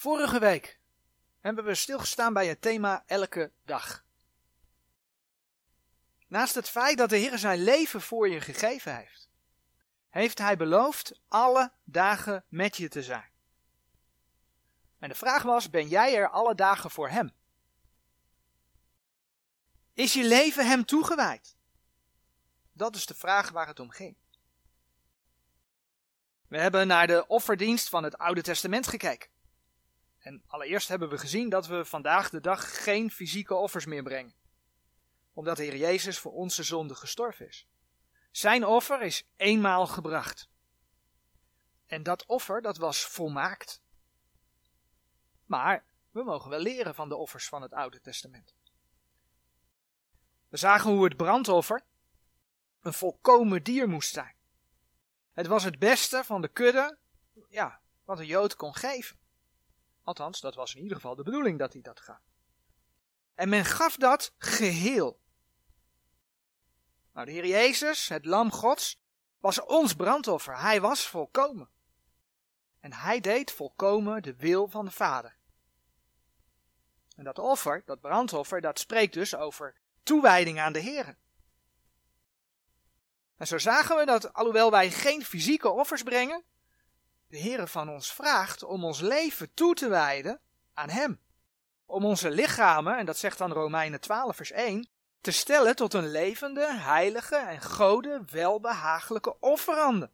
Vorige week hebben we stilgestaan bij het thema elke dag. Naast het feit dat de Heer zijn leven voor je gegeven heeft, heeft Hij beloofd alle dagen met je te zijn. En de vraag was, ben jij er alle dagen voor Hem? Is je leven Hem toegewijd? Dat is de vraag waar het om ging. We hebben naar de offerdienst van het Oude Testament gekeken. En allereerst hebben we gezien dat we vandaag de dag geen fysieke offers meer brengen. Omdat de Heer Jezus voor onze zonde gestorven is. Zijn offer is eenmaal gebracht. En dat offer, dat was volmaakt. Maar we mogen wel leren van de offers van het Oude Testament. We zagen hoe het brandoffer een volkomen dier moest zijn. Het was het beste van de kudde, ja, wat een Jood kon geven. Althans, dat was in ieder geval de bedoeling dat hij dat gaf. En men gaf dat geheel. Nou, de Heer Jezus, het Lam Gods, was ons brandoffer. Hij was volkomen. En hij deed volkomen de wil van de Vader. En dat offer, dat brandoffer, dat spreekt dus over toewijding aan de Heer. En zo zagen we dat, alhoewel wij geen fysieke offers brengen, de Heer van ons vraagt om ons leven toe te wijden aan Hem. Om onze lichamen, en dat zegt dan Romeinen 12 vers 1, te stellen tot een levende, heilige en gode, welbehagelijke offerande.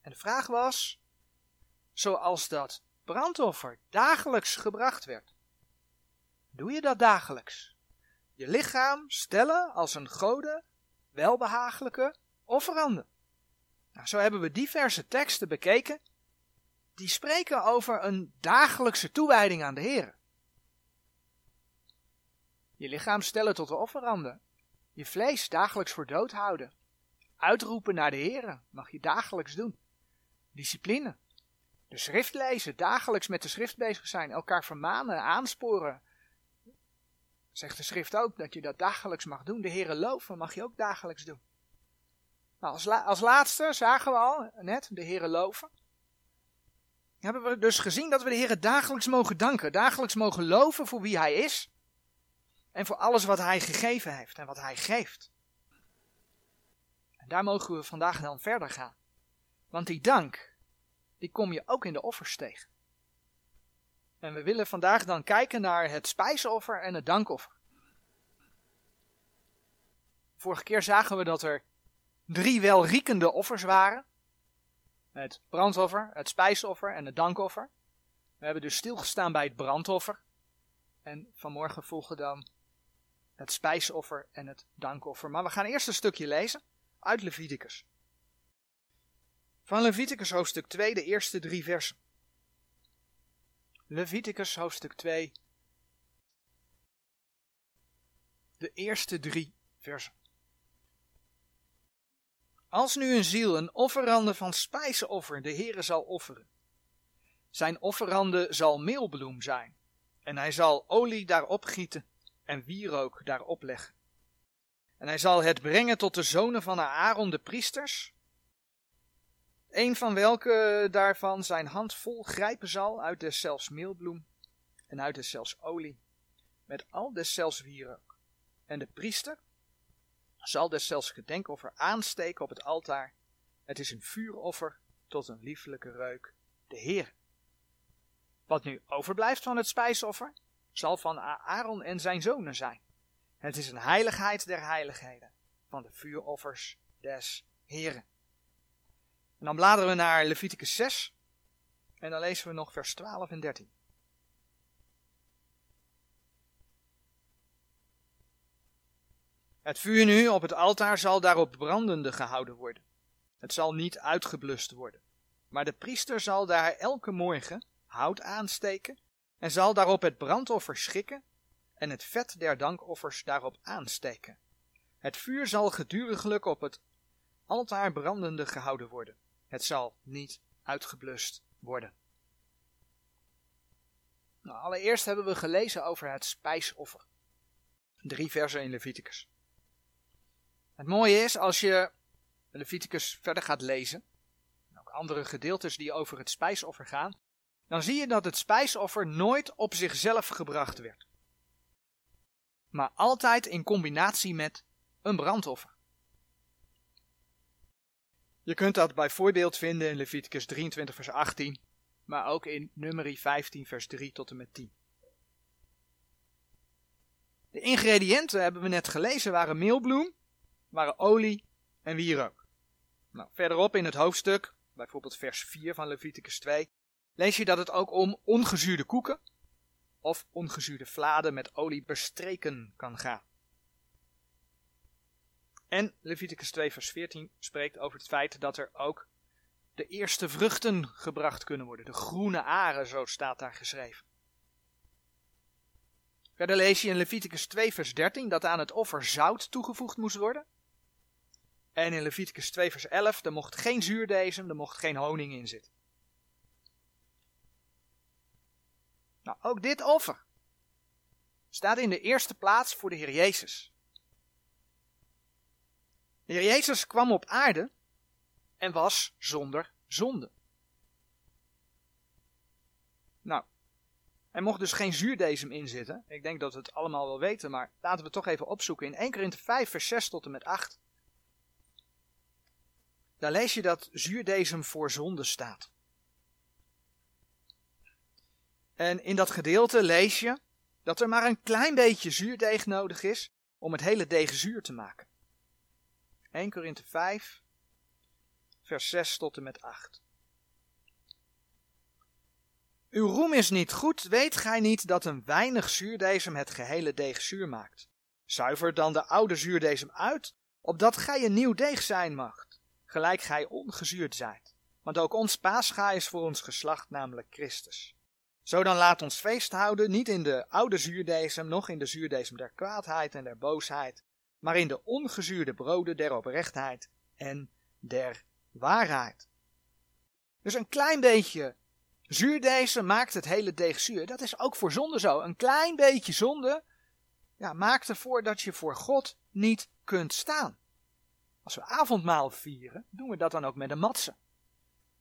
En de vraag was, zoals dat brandoffer dagelijks gebracht werd, doe je dat dagelijks? Je lichaam stellen als een gode, welbehagelijke offerande. Nou, zo hebben we diverse teksten bekeken die spreken over een dagelijkse toewijding aan de Heer. Je lichaam stellen tot de offerande. Je vlees dagelijks voor dood houden. Uitroepen naar de Heer mag je dagelijks doen. Discipline. De schrift lezen, dagelijks met de schrift bezig zijn, elkaar vermanen, aansporen. Zegt de schrift ook dat je dat dagelijks mag doen. De Heere loven mag je ook dagelijks doen. Nou, als, als laatste zagen we al net de Heere loven. Hebben we dus gezien dat we de Heere dagelijks mogen danken, dagelijks mogen loven voor wie Hij is en voor alles wat Hij gegeven heeft en wat Hij geeft. En daar mogen we vandaag dan verder gaan. Want die dank, die kom je ook in de offers tegen. En we willen vandaag dan kijken naar het spijsoffer en het dankoffer. Vorige keer zagen we dat er drie welriekende offers waren. Het brandoffer, het spijsoffer en het dankoffer. We hebben dus stilgestaan bij het brandoffer. En vanmorgen volgen dan het spijsoffer en het dankoffer. Maar we gaan eerst een stukje lezen uit Leviticus. Van Leviticus hoofdstuk 2, de eerste drie versen. Leviticus hoofdstuk 2, de eerste drie versen. Als nu een ziel een offerande van spijzenoffer de Heere zal offeren, zijn offerande zal meelbloem zijn, en hij zal olie daarop gieten en wierook daarop leggen. En hij zal het brengen tot de zonen van Aaron de priesters, een van welke daarvan zijn hand vol grijpen zal uit deszelfs meelbloem en uit deszelfs olie, met al deszelfs wierook. En de priester zal deszelfs gedenkoffer aansteken op het altaar. Het is een vuuroffer tot een lieflijke reuk, de Heer. Wat nu overblijft van het spijsoffer, zal van Aaron en zijn zonen zijn. Het is een heiligheid der heiligheden, van de vuuroffers des Heren. En dan bladeren we naar Leviticus 6 en dan lezen we nog vers 12 en 13. Het vuur nu op het altaar zal daarop brandende gehouden worden. Het zal niet uitgeblust worden. Maar de priester zal daar elke morgen hout aansteken en zal daarop het brandoffer schikken en het vet der dankoffers daarop aansteken. Het vuur zal geduriglijk op het altaar brandende gehouden worden. Het zal niet uitgeblust worden. Nou, allereerst hebben we gelezen over het spijsoffer. Drie versen in Leviticus. Het mooie is, als je Leviticus verder gaat lezen, en ook andere gedeeltes die over het spijsoffer gaan, dan zie je dat het spijsoffer nooit op zichzelf gebracht werd, maar altijd in combinatie met een brandoffer. Je kunt dat bijvoorbeeld vinden in Leviticus 23 vers 18, maar ook in Numeri 15 vers 3 tot en met 10. De ingrediënten hebben we net gelezen waren meelbloem, waren olie en wierook. Nou, verderop in het hoofdstuk, bijvoorbeeld vers 4 van Leviticus 2, lees je dat het ook om ongezuurde koeken of ongezuurde vladen met olie bestreken kan gaan. En Leviticus 2 vers 14 spreekt over het feit dat er ook de eerste vruchten gebracht kunnen worden. De groene aren, zo staat daar geschreven. Verder lees je in Leviticus 2 vers 13 dat aan het offer zout toegevoegd moest worden. En in Leviticus 2 vers 11, er mocht geen zuurdesem, er mocht geen honing in zitten. Nou, ook dit offer staat in de eerste plaats voor de Heer Jezus. De Heer Jezus kwam op aarde en was zonder zonde. Nou, er mocht dus geen zuurdesem in zitten. Ik denk dat we het allemaal wel weten, maar laten we het toch even opzoeken. In 1 Korinthe 5 vers 6 tot en met 8. Daar lees je dat zuurdesem voor zonde staat. En in dat gedeelte lees je dat er maar een klein beetje zuurdeeg nodig is om het hele deeg zuur te maken. 1 Korinthe 5, vers 6 tot en met 8. Uw roem is niet goed, weet gij niet dat een weinig zuurdesem het gehele deeg zuur maakt? Zuiver dan de oude zuurdesem uit, opdat gij een nieuw deeg zijn macht, gelijk gij ongezuurd zijt. Want ook ons paascha is voor ons geslacht, namelijk Christus. Zo dan laat ons feest houden, niet in de oude zuurdesem, noch in de zuurdesem der kwaadheid en der boosheid, maar in de ongezuurde broden der oprechtheid en der waarheid. Dus een klein beetje zuurdesem maakt het hele deeg zuur. Dat is ook voor zonde zo. Een klein beetje zonde ja, maakt ervoor dat je voor God niet kunt staan. Als we avondmaal vieren, doen we dat dan ook met een matse.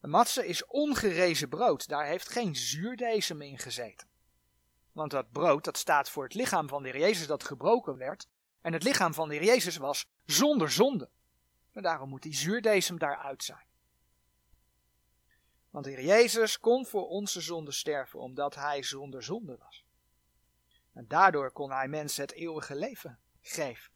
Een matse is ongerezen brood, daar heeft geen zuurdesem in gezeten. Want dat brood, dat staat voor het lichaam van de Heer Jezus dat gebroken werd. En het lichaam van de Heer Jezus was zonder zonde. En daarom moet die zuurdesem daaruit zijn. Want de Heer Jezus kon voor onze zonde sterven, omdat hij zonder zonde was. En daardoor kon hij mensen het eeuwige leven geven.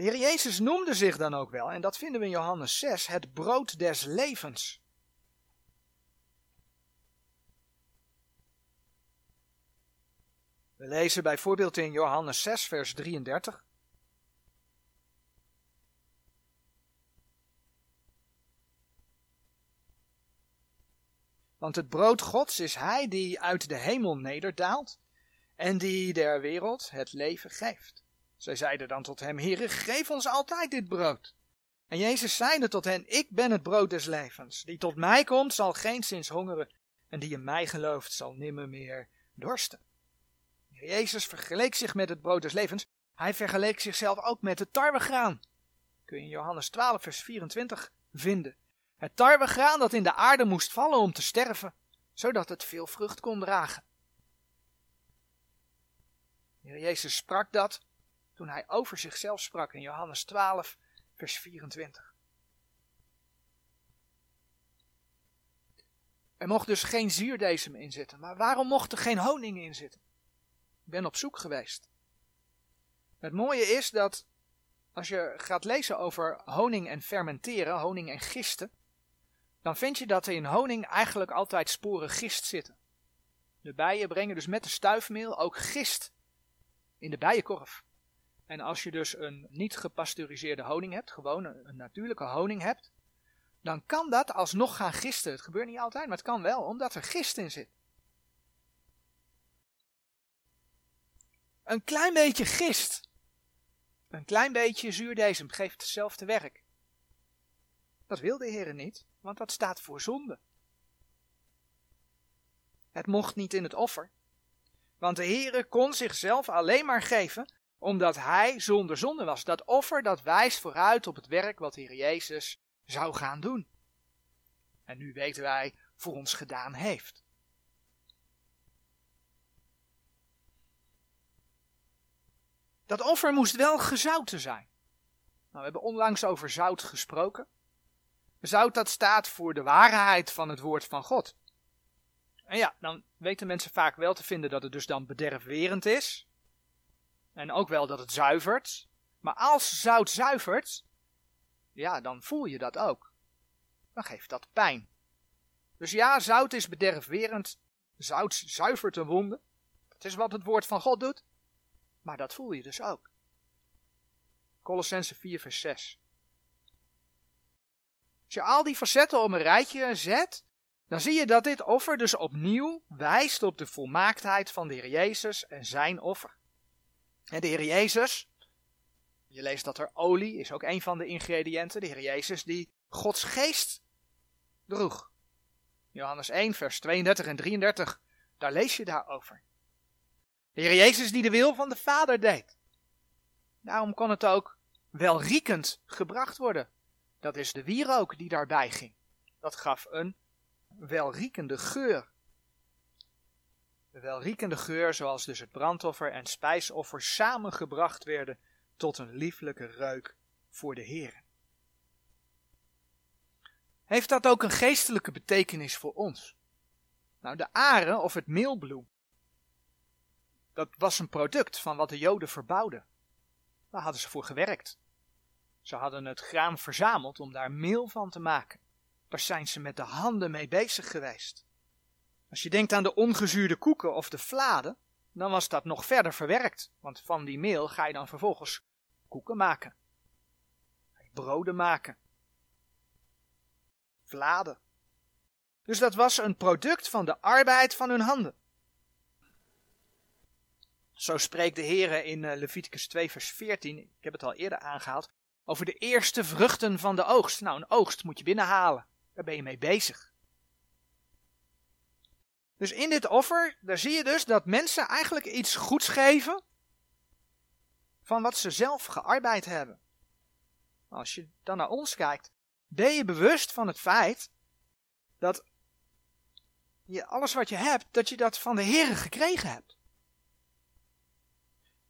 De Heer Jezus noemde zich dan ook wel, en dat vinden we in Johannes 6, het brood des levens. We lezen bijvoorbeeld in Johannes 6, vers 33. Want het brood Gods is Hij die uit de hemel nederdaalt en die der wereld het leven geeft. Zij zeiden dan tot hem, Heere, geef ons altijd dit brood. En Jezus zeide tot hen, ik ben het brood des levens. Die tot mij komt, zal geen zins hongeren, en die in mij gelooft, zal nimmer meer dorsten. Jezus vergeleek zich met het brood des levens. Hij vergeleek zichzelf ook met het tarwegraan. Kun je in Johannes 12, vers 24 vinden. Het tarwegraan dat in de aarde moest vallen om te sterven, zodat het veel vrucht kon dragen. Jezus sprak dat toen hij over zichzelf sprak in Johannes 12, vers 24. Er mocht dus geen zuurdesem in zitten, maar waarom mocht er geen honing in zitten? Ik ben op zoek geweest. Het mooie is dat als je gaat lezen over honing en fermenteren, honing en gisten, dan vind je dat er in honing eigenlijk altijd sporen gist zitten. De bijen brengen dus met de stuifmeel ook gist in de bijenkorf. En als je dus een niet gepasteuriseerde honing hebt, gewoon een, natuurlijke honing hebt, dan kan dat alsnog gaan gisten. Het gebeurt niet altijd, maar het kan wel, omdat er gist in zit. Een klein beetje gist, een klein beetje zuurdesem geeft hetzelfde werk. Dat wil de Heer niet, want dat staat voor zonde. Het mocht niet in het offer, want de Heere kon zichzelf alleen maar geven omdat hij zonder zonde was. Dat offer dat wijst vooruit op het werk wat de Heer Jezus zou gaan doen. En nu weten wij, voor ons gedaan heeft. Dat offer moest wel gezouten zijn. Nou, we hebben onlangs over zout gesproken. Zout dat staat voor de waarheid van het woord van God. En ja, dan weten mensen vaak wel te vinden dat het dus dan bederfwerend is. En ook wel dat het zuivert. Maar als zout zuivert, ja, dan voel je dat ook. Dan geeft dat pijn. Dus ja, zout is bederfwerend. Zout zuivert een wonde. Dat is wat het woord van God doet. Maar dat voel je dus ook. Colossense 4 vers 6. Als je al die facetten op een rijtje zet, dan zie je dat dit offer dus opnieuw wijst op de volmaaktheid van de Heer Jezus en zijn offer. De Heer Jezus, je leest dat er olie is ook een van de ingrediënten, de Heer Jezus die Gods geest droeg. Johannes 1 vers 32 en 33, daar lees je daarover. De Heer Jezus die de wil van de Vader deed. Daarom kon het ook welriekend gebracht worden. Dat is de wierook die daarbij ging. Dat gaf een welriekende geur. De welriekende geur zoals dus het brandoffer en spijsoffer samengebracht werden tot een lieflijke reuk voor de Heer. Heeft dat ook een geestelijke betekenis voor ons? Nou, de aren of het meelbloem, dat was een product van wat de Joden verbouwden. Daar hadden ze voor gewerkt. Ze hadden het graan verzameld om daar meel van te maken. Daar zijn ze met de handen mee bezig geweest. Als je denkt aan de ongezuurde koeken of de vladen, dan was dat nog verder verwerkt. Want van die meel ga je dan vervolgens koeken maken. Broden maken. Vladen. Dus dat was een product van de arbeid van hun handen. Zo spreekt de Heer in eh, Leviticus 2 vers 14, ik heb het al eerder aangehaald, over de eerste vruchten van de oogst. Nou, een oogst moet je binnenhalen. Daar ben je mee bezig. Dus in dit offer, daar zie je dus dat mensen eigenlijk iets goeds geven van wat ze zelf gearbeid hebben. Als je dan naar ons kijkt, ben je bewust van het feit dat je alles wat je hebt, dat je dat van de Heer gekregen hebt.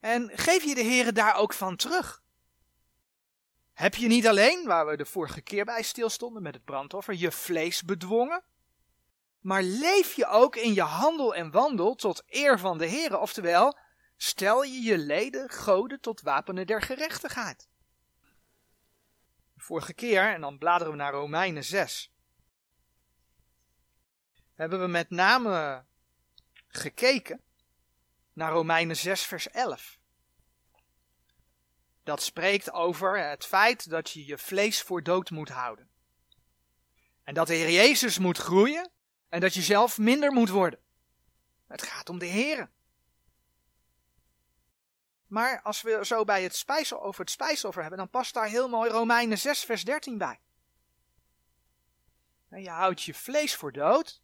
En geef je de Heer daar ook van terug. Heb je niet alleen, waar we de vorige keer bij stilstonden met het brandoffer, je vlees bedwongen? Maar leef je ook in je handel en wandel tot eer van de Heer, oftewel, stel je je leden goden tot wapenen der gerechtigheid. De vorige keer, en dan bladeren we naar Romeinen 6, hebben we met name gekeken naar Romeinen 6 vers 11 dat spreekt over het feit dat je je vlees voor dood moet houden. En dat de Heer Jezus moet groeien en dat je zelf minder moet worden. Het gaat om de Heer. Maar als we zo bij het spijsel over het spijsoffer hebben, dan past daar heel mooi Romeinen 6 vers 13 bij. En je houdt je vlees voor dood.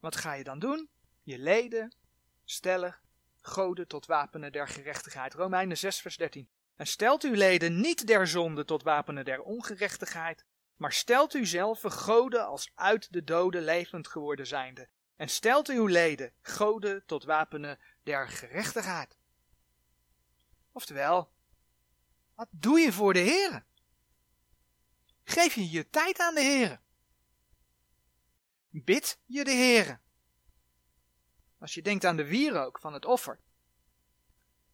Wat ga je dan doen? Je leden stellen goden tot wapenen der gerechtigheid. Romeinen 6 vers 13. En stelt uw leden niet der zonde tot wapenen der ongerechtigheid, maar stelt u zelf goden als uit de doden levend geworden zijnde. En stelt uw leden goden tot wapenen der gerechtigheid. Oftewel, wat doe je voor de Heer? Geef je je tijd aan de Heer? Bid je de Heer? Als je denkt aan de wierook van het offer,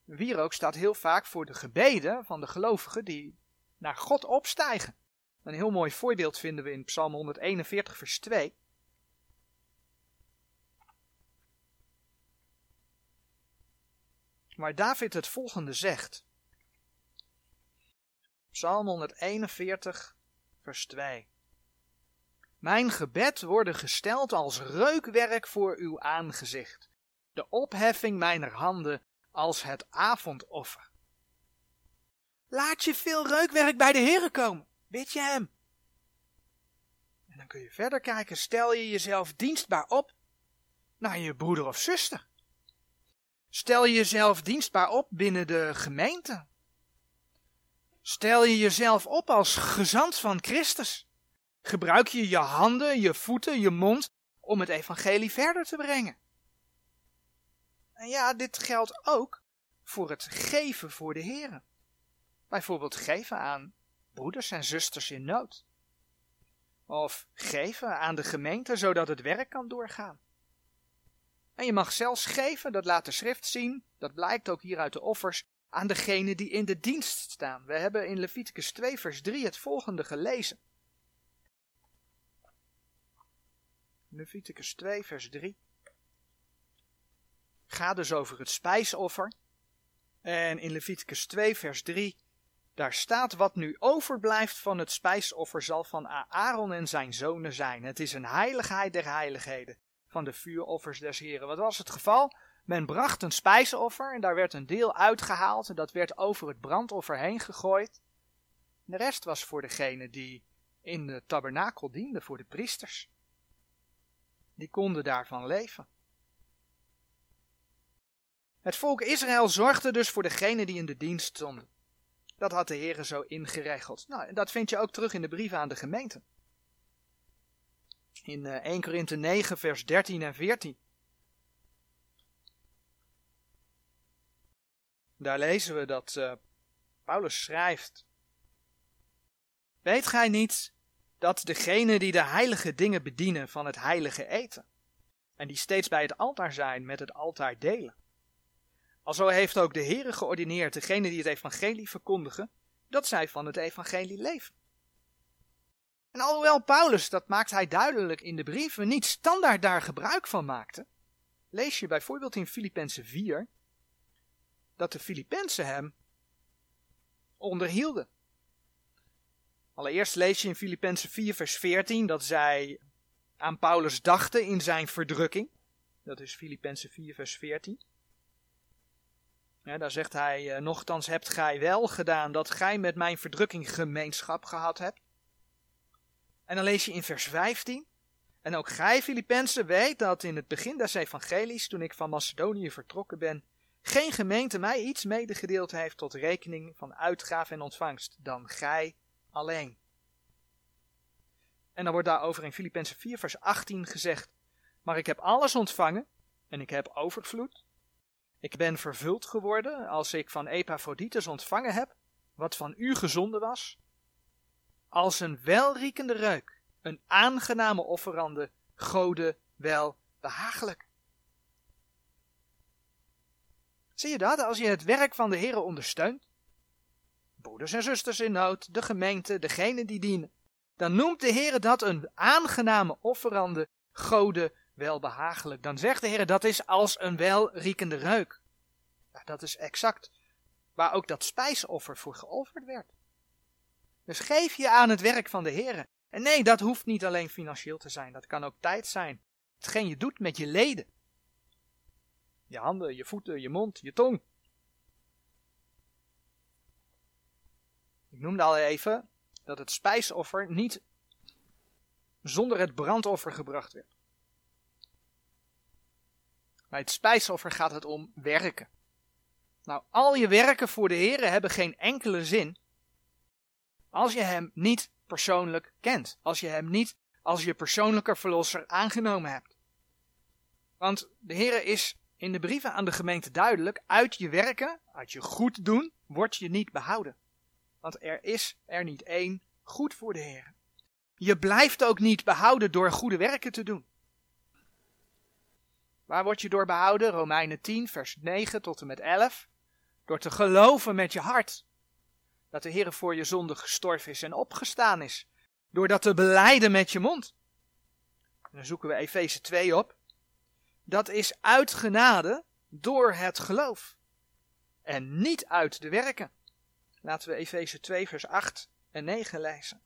Wierook staat heel vaak voor de gebeden van de gelovigen die naar God opstijgen. Een heel mooi voorbeeld vinden we in Psalm 141, vers 2. Waar David het volgende zegt. Psalm 141, vers 2. Mijn gebed worden gesteld als reukwerk voor uw aangezicht. De opheffing mijner handen als het avondoffer. Laat je veel reukwerk bij de Heer komen. Bid je hem. En dan kun je verder kijken. Stel je jezelf dienstbaar op naar je broeder of zuster. Stel je jezelf dienstbaar op binnen de gemeente. Stel je jezelf op als gezant van Christus. Gebruik je je handen, je voeten, je mond om het evangelie verder te brengen. En ja, dit geldt ook voor het geven voor de Heer. Bijvoorbeeld geven aan broeders en zusters in nood. Of geven aan de gemeente zodat het werk kan doorgaan. En je mag zelfs geven, dat laat de schrift zien, dat blijkt ook hier uit de offers, aan degene die in de dienst staan. We hebben in Leviticus 2 vers 3 het volgende gelezen. Leviticus 2 vers 3 gaat dus over het spijsoffer. En in Leviticus 2 vers 3 daar staat wat nu overblijft van het spijsoffer zal van Aaron en zijn zonen zijn. Het is een heiligheid der heiligheden van de vuuroffers des Heren. Wat was het geval? Men bracht een spijsoffer en daar werd een deel uitgehaald en dat werd over het brandoffer heen gegooid. De rest was voor degene die in de tabernakel dienden, voor de priesters. Die konden daarvan leven. Het volk Israël zorgde dus voor degene die in de dienst stonden. Dat had de Heer zo ingeregeld. Nou, en dat vind je ook terug in de brieven aan de gemeente. In 1 eh, Korinthe 9, vers 13 en 14. Daar lezen we dat uh, Paulus schrijft. Weet gij niet dat degenen die de heilige dingen bedienen van het heilige eten, en die steeds bij het altaar zijn, met het altaar delen? Alzo heeft ook de Heere geordineerd degenen die het evangelie verkondigen, dat zij van het evangelie leven. En alhoewel Paulus, dat maakt hij duidelijk in de brieven, niet standaard daar gebruik van maakte, lees je bijvoorbeeld in Filippenzen 4 dat de Filippenzen hem onderhielden. Allereerst lees je in Filippenzen 4 vers 14 dat zij aan Paulus dachten in zijn verdrukking. Dat is Filippenzen 4 vers 14. Ja, daar zegt hij, uh, nochtans hebt gij wel gedaan dat gij met mijn verdrukking gemeenschap gehad hebt. En dan lees je in vers 15. En ook gij, Filippenzen, weet dat in het begin des evangelies, toen ik van Macedonië vertrokken ben, geen gemeente mij iets medegedeeld heeft tot rekening van uitgave en ontvangst, dan gij alleen. En dan wordt daarover in Filippenzen 4 vers 18 gezegd, maar ik heb alles ontvangen en ik heb overvloed ik ben vervuld geworden als ik van Epaphroditus ontvangen heb, wat van u gezonden was, als een welriekende reuk, een aangename offerande, gode wel behagelijk. Zie je dat? Als je het werk van de Heer ondersteunt, broeders en zusters in nood, de gemeente, degene die dienen, dan noemt de Heer dat een aangename offerande, gode welbehagelijk. Dan zegt de Heer, dat is als een welriekende reuk. Ja, dat is exact waar ook dat spijsoffer voor geofferd werd. Dus geef je aan het werk van de Heer. En nee, dat hoeft niet alleen financieel te zijn, dat kan ook tijd zijn. Hetgeen je doet met je leden. Je handen, je voeten, je mond, je tong. Ik noemde al even dat het spijsoffer niet zonder het brandoffer gebracht werd. Bij het spijsoffer gaat het om werken. Nou, al je werken voor de Heer hebben geen enkele zin als je Hem niet persoonlijk kent. Als je Hem niet als je persoonlijke verlosser aangenomen hebt. Want de Heer is in de brieven aan de gemeente duidelijk, uit je werken, uit je goed doen, word je niet behouden. Want er is er niet één goed voor de Heer. Je blijft ook niet behouden door goede werken te doen. Waar word je door behouden? Romeinen 10, vers 9 tot en met 11. Door te geloven met je hart dat de Heer voor je zonde gestorven is en opgestaan is. Door dat te beleiden met je mond. Dan zoeken we Efeze 2 op. Dat is uit genade door het geloof. En niet uit de werken. Laten we Efeze 2 vers 8 en 9 lezen.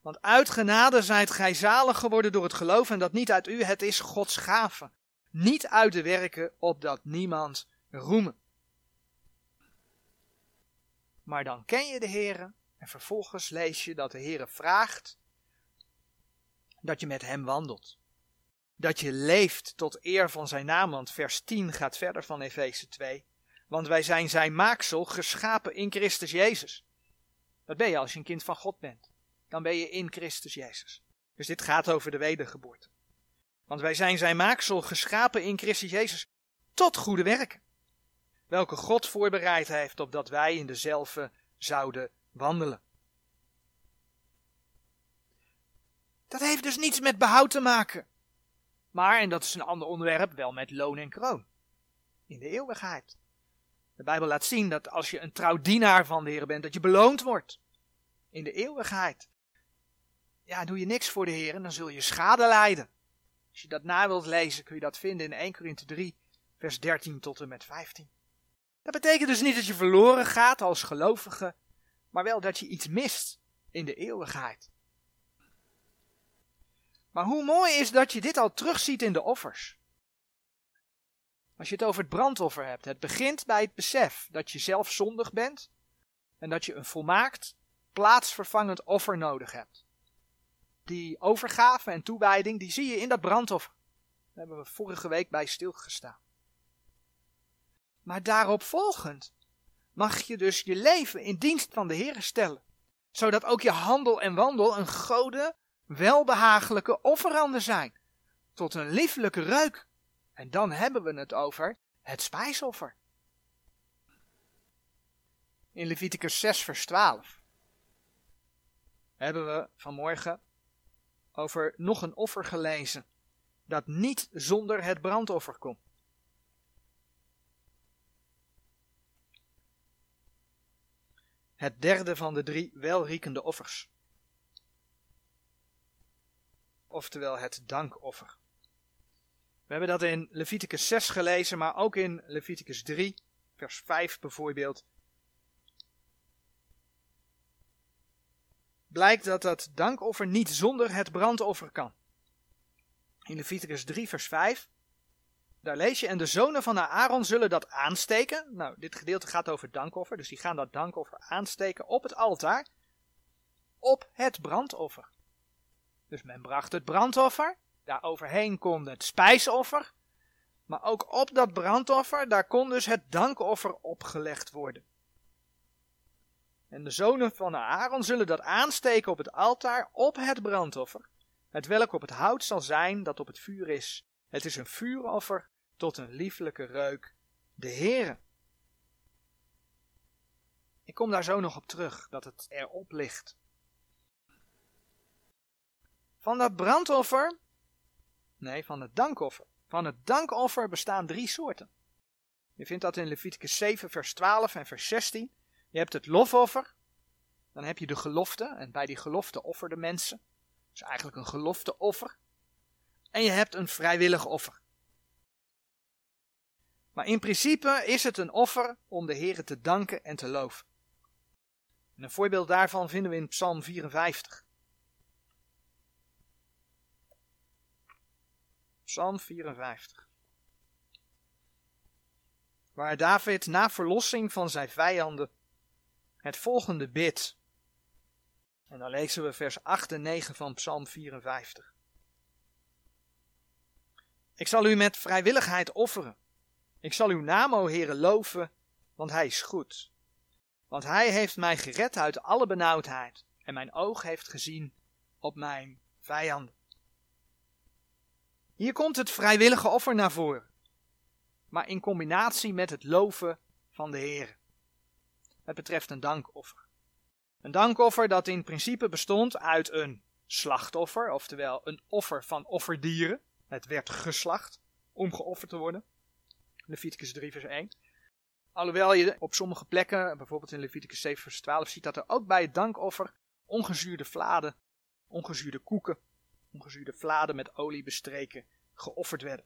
Want uit genade zijt gij zalig geworden door het geloof en dat niet uit u, het is Gods gave. Niet uit de werken, opdat niemand roemen. Maar dan ken je de Heere en vervolgens lees je dat de Heere vraagt dat je met hem wandelt. Dat je leeft tot eer van zijn naam, want vers 10 gaat verder van Efeze 2. Want wij zijn zijn maaksel, geschapen in Christus Jezus. Dat ben je als je een kind van God bent. Dan ben je in Christus Jezus. Dus dit gaat over de wedergeboorte. Want wij zijn zijn maaksel geschapen in Christus Jezus tot goede werken. Welke God voorbereid heeft opdat wij in dezelfde zouden wandelen. Dat heeft dus niets met behoud te maken. Maar, en dat is een ander onderwerp, wel met loon en kroon. In de eeuwigheid. De Bijbel laat zien dat als je een trouw dienaar van de Heer bent, dat je beloond wordt. In de eeuwigheid. Ja, doe je niks voor de Heer, dan zul je schade lijden. Als je dat na wilt lezen, kun je dat vinden in 1 Korinthe 3, vers 13 tot en met 15. Dat betekent dus niet dat je verloren gaat als gelovige, maar wel dat je iets mist in de eeuwigheid. Maar hoe mooi is dat je dit al terugziet in de offers. Als je het over het brandoffer hebt, het begint bij het besef dat je zelf zondig bent en dat je een volmaakt, plaatsvervangend offer nodig hebt. Die overgave en toewijding, die zie je in dat brandoffer. Daar hebben we vorige week bij stilgestaan. Maar daarop volgend mag je dus je leven in dienst van de Heer stellen, zodat ook je handel en wandel een gode, welbehagelijke offeranden zijn, tot een lieflijke reuk. En dan hebben we het over het spijsoffer. In Leviticus 6, vers 12 hebben we vanmorgen over nog een offer gelezen dat niet zonder het brandoffer komt. Het derde van de drie welriekende offers. Oftewel het dankoffer. We hebben dat in Leviticus 6 gelezen, maar ook in Leviticus 3, vers 5 bijvoorbeeld. Blijkt dat dat dankoffer niet zonder het brandoffer kan. In Leviticus 3, vers 5 daar lees je, en de zonen van Aaron zullen dat aansteken. Nou, dit gedeelte gaat over dankoffer, dus die gaan dat dankoffer aansteken op het altaar. Op het brandoffer. Dus men bracht het brandoffer, daar overheen kon het spijsoffer. Maar ook op dat brandoffer, daar kon dus het dankoffer opgelegd worden. En de zonen van Aaron zullen dat aansteken op het altaar op het brandoffer, het welk op het hout zal zijn dat op het vuur is. Het is een vuuroffer tot een lieflijke reuk, de Heere. Ik kom daar zo nog op terug, dat het erop ligt. Van dat brandoffer, nee, van het dankoffer. Van het dankoffer bestaan drie soorten. Je vindt dat in Leviticus 7, vers 12 en vers 16. Je hebt het lofoffer, dan heb je de gelofte, en bij die gelofte offerden mensen. Is eigenlijk een gelofteoffer. En je hebt een vrijwillig offer. Maar in principe is het een offer om de Heer te danken en te loven. En een voorbeeld daarvan vinden we in Psalm 54. Psalm 54. Waar David na verlossing van zijn vijanden het volgende bidt. En dan lezen we vers 8 en 9 van Psalm 54. Ik zal u met vrijwilligheid offeren. Ik zal uw naam, o Heere, loven, want hij is goed. Want hij heeft mij gered uit alle benauwdheid en mijn oog heeft gezien op mijn vijanden. Hier komt het vrijwillige offer naar voren, maar in combinatie met het loven van de Heer. Het betreft een dankoffer. Een dankoffer dat in principe bestond uit een slachtoffer, oftewel een offer van offerdieren. Het werd geslacht om geofferd te worden. Leviticus 3 vers 1. Alhoewel je op sommige plekken, bijvoorbeeld in Leviticus 7 vers 12, ziet dat er ook bij het dankoffer ongezuurde vladen, ongezuurde koeken, ongezuurde vladen met olie bestreken geofferd werden.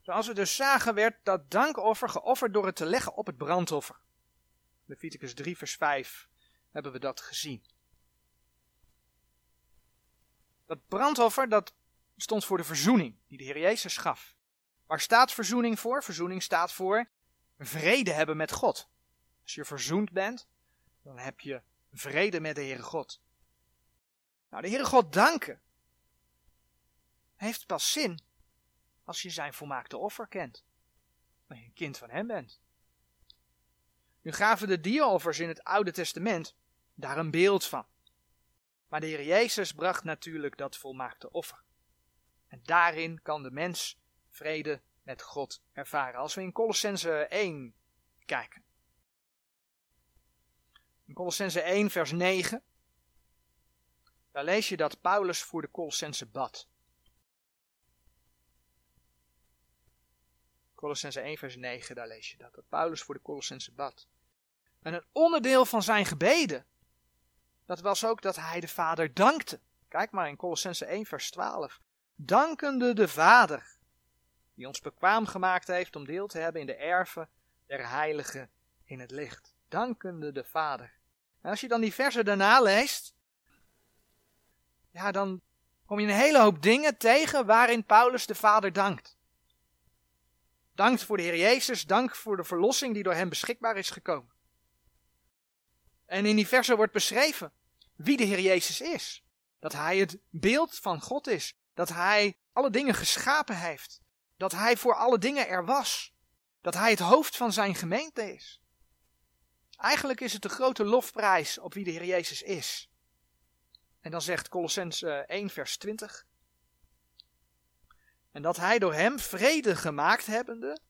Zoals we dus zagen werd dat dankoffer geofferd door het te leggen op het brandoffer. Leviticus 3 vers 5 hebben we dat gezien. Dat brandoffer dat stond voor de verzoening die de Heer Jezus gaf. Waar staat verzoening voor? Verzoening staat voor vrede hebben met God. Als je verzoend bent, dan heb je vrede met de Heere God. Nou, de Heere God danken heeft pas zin als je zijn volmaakte offer kent. Als je een kind van hem bent. Nu gaven de dieroffers in het Oude Testament daar een beeld van. Maar de Heer Jezus bracht natuurlijk dat volmaakte offer. En daarin kan de mens vrede met God ervaren. Als we in Colossense 1 kijken. In Colossense 1 vers 9. Daar lees je dat Paulus voor de Colossense bad. Colossense 1 vers 9, daar lees je dat. Dat Paulus voor de Colossense bad. En een onderdeel van zijn gebeden, dat was ook dat hij de Vader dankte. Kijk maar in Colossense 1 vers 12. Dankende de Vader, die ons bekwaam gemaakt heeft om deel te hebben in de erven der heiligen in het licht. Dankende de Vader. En als je dan die versen daarna leest, ja, dan kom je een hele hoop dingen tegen waarin Paulus de Vader dankt. Dank voor de Heer Jezus, dank voor de verlossing die door hem beschikbaar is gekomen. En in die versen wordt beschreven wie de Heer Jezus is. Dat hij het beeld van God is. Dat hij alle dingen geschapen heeft. Dat hij voor alle dingen er was. Dat hij het hoofd van zijn gemeente is. Eigenlijk is het de grote lofprijs op wie de Heer Jezus is. En dan zegt Colossens 1 vers 20. En dat hij door hem vrede gemaakt hebbende,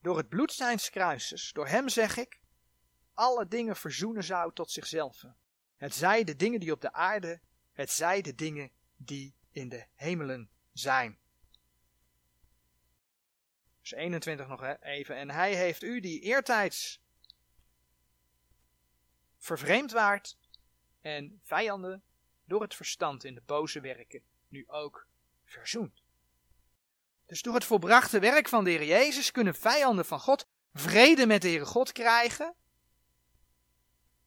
door het bloed zijns kruises, door hem zeg ik, alle dingen verzoenen zou tot zichzelf. Het zij de dingen die op de aarde, het zij de dingen die in de hemelen zijn. Vers 21 nog even. En hij heeft u die eertijds vervreemd waard en vijanden door het verstand in de boze werken nu ook verzoend. Dus door het volbrachte werk van de Heer Jezus kunnen vijanden van God vrede met de Heere God krijgen.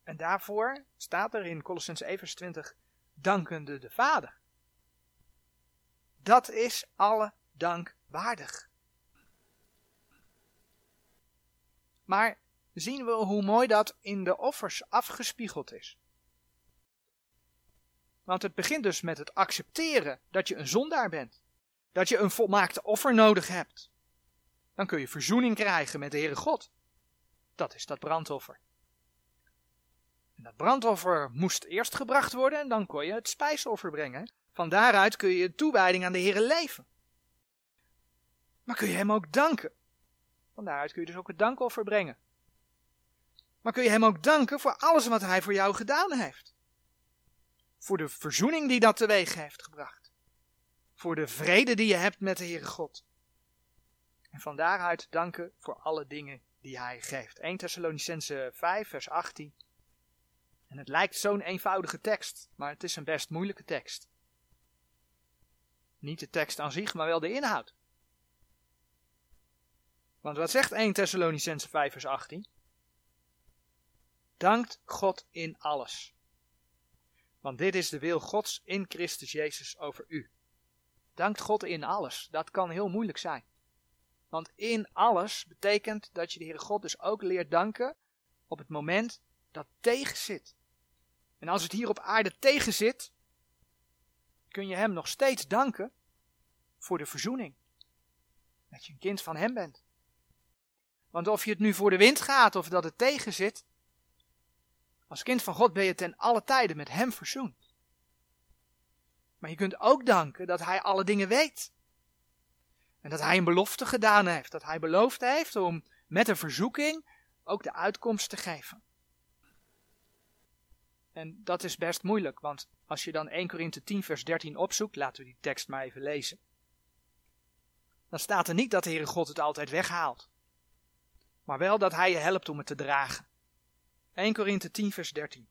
En daarvoor staat er in Colossens 1 vers 20, dankende de Vader. Dat is alle dank waardig. Maar zien we hoe mooi dat in de offers afgespiegeld is. Want het begint dus met het accepteren dat je een zondaar bent dat je een volmaakte offer nodig hebt. Dan kun je verzoening krijgen met de Heere God. Dat is dat brandoffer. En dat brandoffer moest eerst gebracht worden en dan kon je het spijsoffer brengen. Van daaruit kun je toewijding aan de Heere leven. Maar kun je hem ook danken. Van daaruit kun je dus ook het dankoffer brengen. Maar kun je hem ook danken voor alles wat hij voor jou gedaan heeft. Voor de verzoening die dat teweeg heeft gebracht voor de vrede die je hebt met de Heere God. En van daaruit danken voor alle dingen die Hij geeft. 1 Thessalonicense 5, vers 18. En het lijkt zo'n eenvoudige tekst, maar het is een best moeilijke tekst. Niet de tekst aan zich, maar wel de inhoud. Want wat zegt 1 Thessalonicense 5, vers 18? Dankt God in alles. Want dit is de wil Gods in Christus Jezus over u. Dankt God in alles. Dat kan heel moeilijk zijn. Want in alles betekent dat je de Heere God dus ook leert danken op het moment dat tegen zit. En als het hier op aarde tegen zit, kun je Hem nog steeds danken voor de verzoening. Dat je een kind van Hem bent. Want of je het nu voor de wind gaat of dat het tegen zit, als kind van God ben je ten alle tijden met Hem verzoend. Maar je kunt ook danken dat hij alle dingen weet. En dat hij een belofte gedaan heeft. Dat hij beloofd heeft om met een verzoeking ook de uitkomst te geven. En dat is best moeilijk, want als je dan 1 Korinthe 10 vers 13 opzoekt, laten we die tekst maar even lezen. Dan staat er niet dat de Heere God het altijd weghaalt. Maar wel dat hij je helpt om het te dragen. 1 Korinthe 10 vers 13.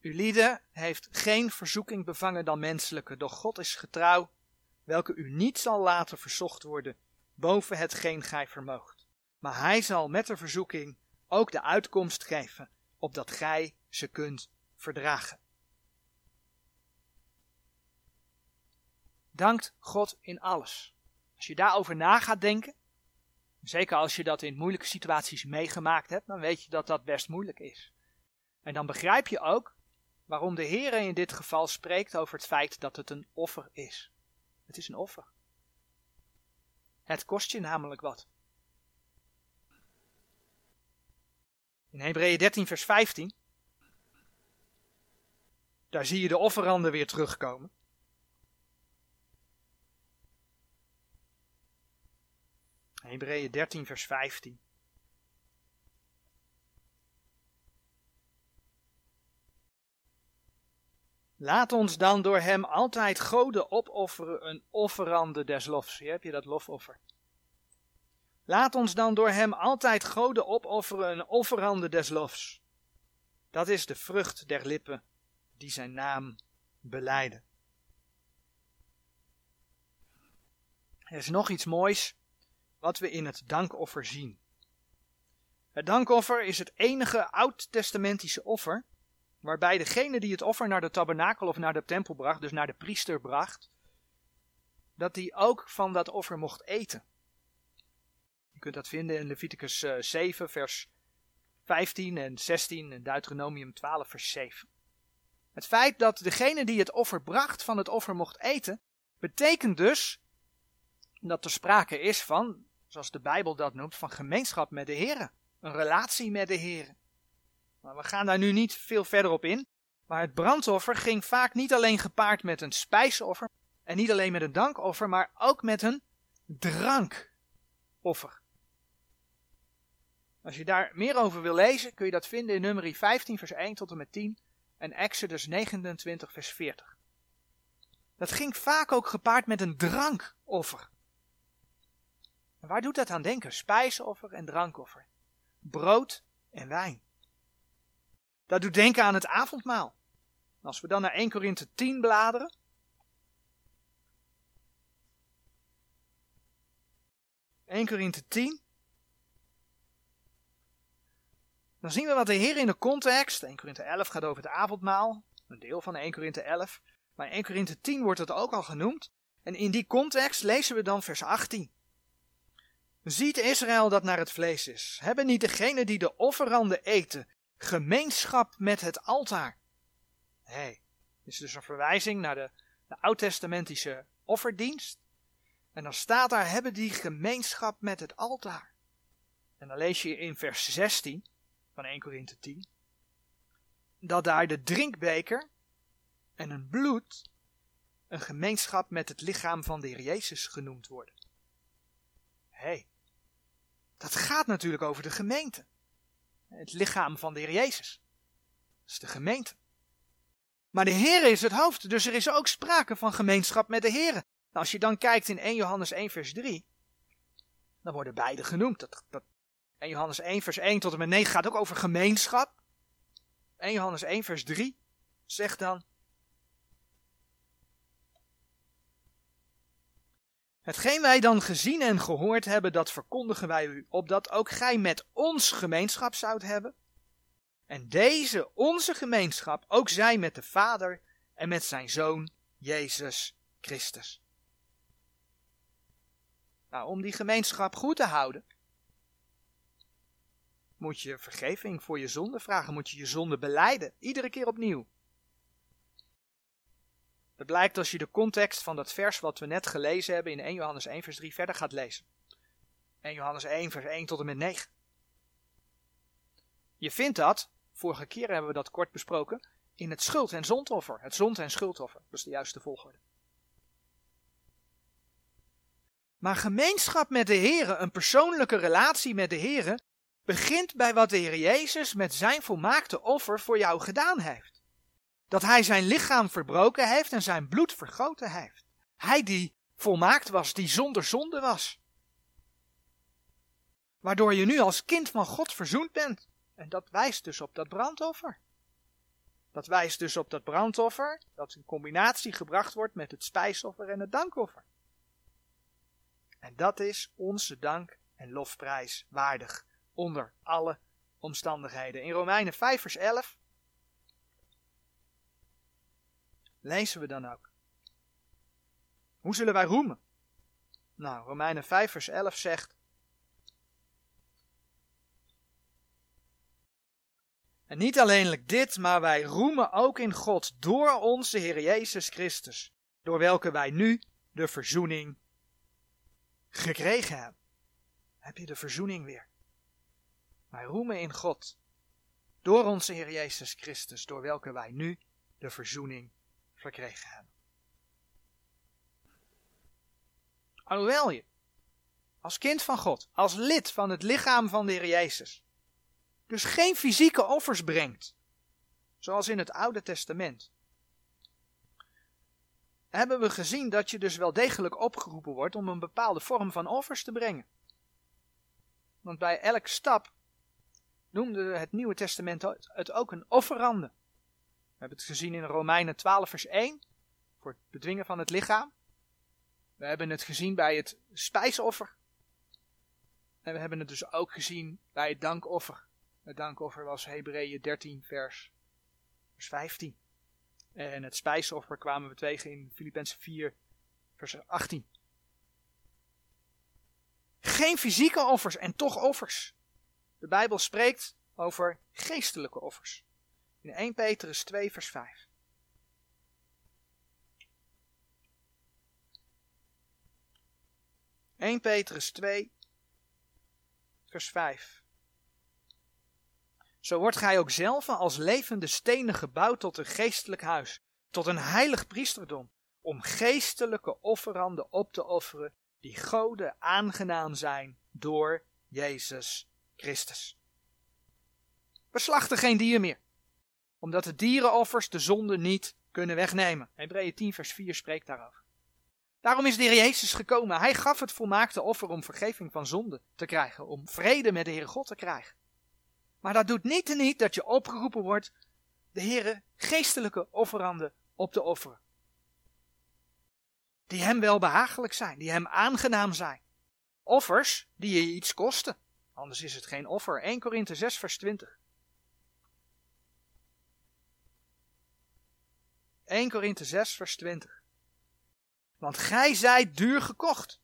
U lieden heeft geen verzoeking bevangen dan menselijke, doch God is getrouw, welke u niet zal laten verzocht worden boven hetgeen gij vermoogt. Maar hij zal met de verzoeking ook de uitkomst geven, opdat gij ze kunt verdragen. Dankt God in alles. Als je daarover na gaat denken, zeker als je dat in moeilijke situaties meegemaakt hebt, dan weet je dat dat best moeilijk is. En dan begrijp je ook waarom de Heer in dit geval spreekt over het feit dat het een offer is. Het is een offer. Het kost je namelijk wat. In Hebreeën 13, vers 15. Daar zie je de offeranden weer terugkomen. Hebreeën 13, vers 15. Laat ons dan door hem altijd goden opofferen, een offerande des lofs. Hier heb je dat lofoffer. Laat ons dan door hem altijd goden opofferen, een offerande des lofs. Dat is de vrucht der lippen die zijn naam beleiden. Er is nog iets moois wat we in het dankoffer zien. Het dankoffer is het enige oud-testamentische offer waarbij degene die het offer naar de tabernakel of naar de tempel bracht, dus naar de priester bracht, dat die ook van dat offer mocht eten. Je kunt dat vinden in Leviticus 7, eh, vers 15 en 16 en Deuteronomium 12, vers 7. Het feit dat degene die het offer bracht van het offer mocht eten, betekent dus dat er sprake is van, zoals de Bijbel dat noemt, van gemeenschap met de Heer. Een relatie met de Heer. Maar we gaan daar nu niet veel verder op in. Maar het brandoffer ging vaak niet alleen gepaard met een spijsoffer. En niet alleen met een dankoffer, maar ook met een drankoffer. Als je daar meer over wil lezen, kun je dat vinden in nummer 15, vers 1 tot en met 10 en Exodus 29, vers 40. Dat ging vaak ook gepaard met een drankoffer. En waar doet dat aan denken? Spijsoffer en drankoffer. Brood en wijn. Dat doet denken aan het avondmaal. Als we dan naar 1 Korinthe 10 bladeren. ...1 Korinthe 10... Dan zien we wat de Heer in de context, 1 Korinthe 11 gaat over het avondmaal, een deel van 1 Korinthe 11, maar in 1 Korinthe 10 wordt het ook al genoemd. En in die context lezen we dan vers 18. Ziet Israël dat naar het vlees is? Hebben niet degenen die de offeranden eten gemeenschap met het altaar? Hé, hey, dit is dus een verwijzing naar de, de oud-testamentische offerdienst. En dan staat daar, hebben die gemeenschap met het altaar. En dan lees je in vers 16 van 1 Korinthe 10, dat daar de drinkbeker en een bloed een gemeenschap met het lichaam van de Heer Jezus genoemd worden. Hé, hey, dat gaat natuurlijk over de gemeente. Het lichaam van de Heer Jezus. Dat is de gemeente. Maar de Heer is het hoofd, dus er is ook sprake van gemeenschap met de Heer. Nou, als je dan kijkt in 1 Johannes 1 vers 3, dan worden beide genoemd. Dat, dat, en Johannes 1 vers 1 tot en met 9 gaat ook over gemeenschap. 1 Johannes 1 vers 3 zegt dan. Hetgeen wij dan gezien en gehoord hebben, dat verkondigen wij u, opdat ook gij met ons gemeenschap zoudt hebben. En deze, onze gemeenschap, ook zij met de Vader en met zijn Zoon, Jezus Christus. Nou, om die gemeenschap goed te houden, moet je vergeving voor je zonde vragen, moet je je zonde beleiden, iedere keer opnieuw. Dat blijkt als je de context van dat vers wat we net gelezen hebben in 1 Johannes 1 vers 3 verder gaat lezen. 1 Johannes 1 vers 1 tot en met 9. Je vindt dat, vorige keer hebben we dat kort besproken, in het schuld- en zondoffer. Het zond- en schuldoffer, dat is de juiste volgorde. Maar gemeenschap met de Heer, een persoonlijke relatie met de Heer, begint bij wat de Heer Jezus met zijn volmaakte offer voor jou gedaan heeft. Dat hij zijn lichaam verbroken heeft en zijn bloed vergoten heeft. Hij die volmaakt was, die zonder zonde was. Waardoor je nu als kind van God verzoend bent. En dat wijst dus op dat brandoffer. Dat wijst dus op dat brandoffer dat in combinatie gebracht wordt met het spijsoffer en het dankoffer. En dat is onze dank en lofprijs waardig onder alle omstandigheden. In Romeinen 5 vers 11 lezen we dan ook. Hoe zullen wij roemen? Nou, Romeinen 5 vers 11 zegt En niet alleenlijk dit, maar wij roemen ook in God door onze Heer Jezus Christus, door welke wij nu de verzoening gekregen hebben. Heb je de verzoening weer? Wij roemen in God, door onze Heer Jezus Christus, door welke wij nu de verzoening verkregen hebben. Alhoewel je als kind van God, als lid van het lichaam van de Heer Jezus, dus geen fysieke offers brengt, zoals in het Oude Testament, hebben we gezien dat je dus wel degelijk opgeroepen wordt om een bepaalde vorm van offers te brengen. Want bij elk stap noemde het Nieuwe Testament het ook een offerande. We hebben het gezien in Romeinen 12 vers 1, voor het bedwingen van het lichaam. We hebben het gezien bij het spijsoffer. En we hebben het dus ook gezien bij het dankoffer. Het dankoffer was Hebreeën 13 vers, vers 15. En het spijsoffer kwamen we tegen in Filippenzen 4 vers 18. Geen fysieke offers en toch offers. De Bijbel spreekt over geestelijke offers. In 1 Petrus 2 vers 5. (1 Petrus 2 vers 5. Zo wordt gij ook zelf als levende stenen gebouwd tot een geestelijk huis, tot een heilig priesterdom, om geestelijke offeranden op te offeren, die Gode aangenaam zijn door Jezus Christus. We slachten geen dier meer, omdat de dierenoffers de zonde niet kunnen wegnemen. Hebreeën 10 vers 4 spreekt daarover. Daarom is de Heer Jezus gekomen. Hij gaf het volmaakte offer om vergeving van zonde te krijgen, om vrede met de Heere God te krijgen. Maar dat doet niet en niet dat je opgeroepen wordt de Heere geestelijke offeranden op te offeren. Die hem wel behagelijk zijn, die hem aangenaam zijn. Offers die je iets kosten. Anders is het geen offer. 1 Korinthe 6 vers 20. 1 Korinthe 6 vers 20. Want gij zijt duur gekocht.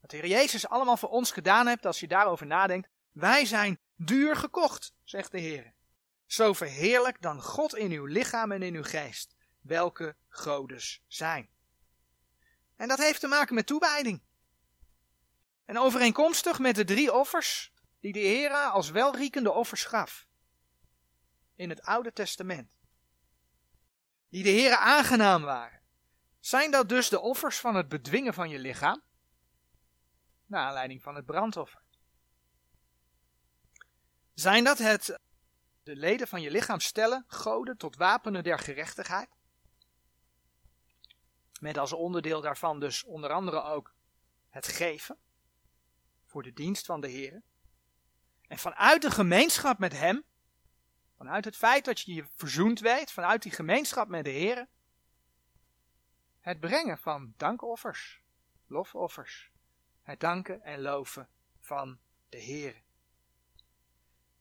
Wat de Heer Jezus allemaal voor ons gedaan hebt, als je daarover nadenkt. Wij zijn duur gekocht, zegt de Heer. Zo verheerlijk dan God in uw lichaam en in uw geest, welke godes zijn. En dat heeft te maken met toewijding. En overeenkomstig met de drie offers die de Heer als welriekende offers gaf. In het Oude Testament. Die de Heer aangenaam waren. Zijn dat dus de offers van het bedwingen van je lichaam? Naar aanleiding van het brandoffer. Zijn dat het de leden van je lichaam stellen, goden tot wapenen der gerechtigheid? Met als onderdeel daarvan dus onder andere ook het geven voor de dienst van de Heer. En vanuit de gemeenschap met Hem, vanuit het feit dat je je verzoend weet, vanuit die gemeenschap met de Heer, het brengen van dankoffers, lofoffers, het danken en loven van de Heer.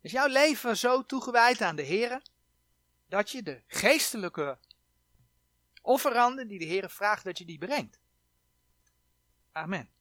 Is jouw leven zo toegewijd aan de Heer dat je de geestelijke offeranden die de Heer vraagt dat je die brengt? Amen.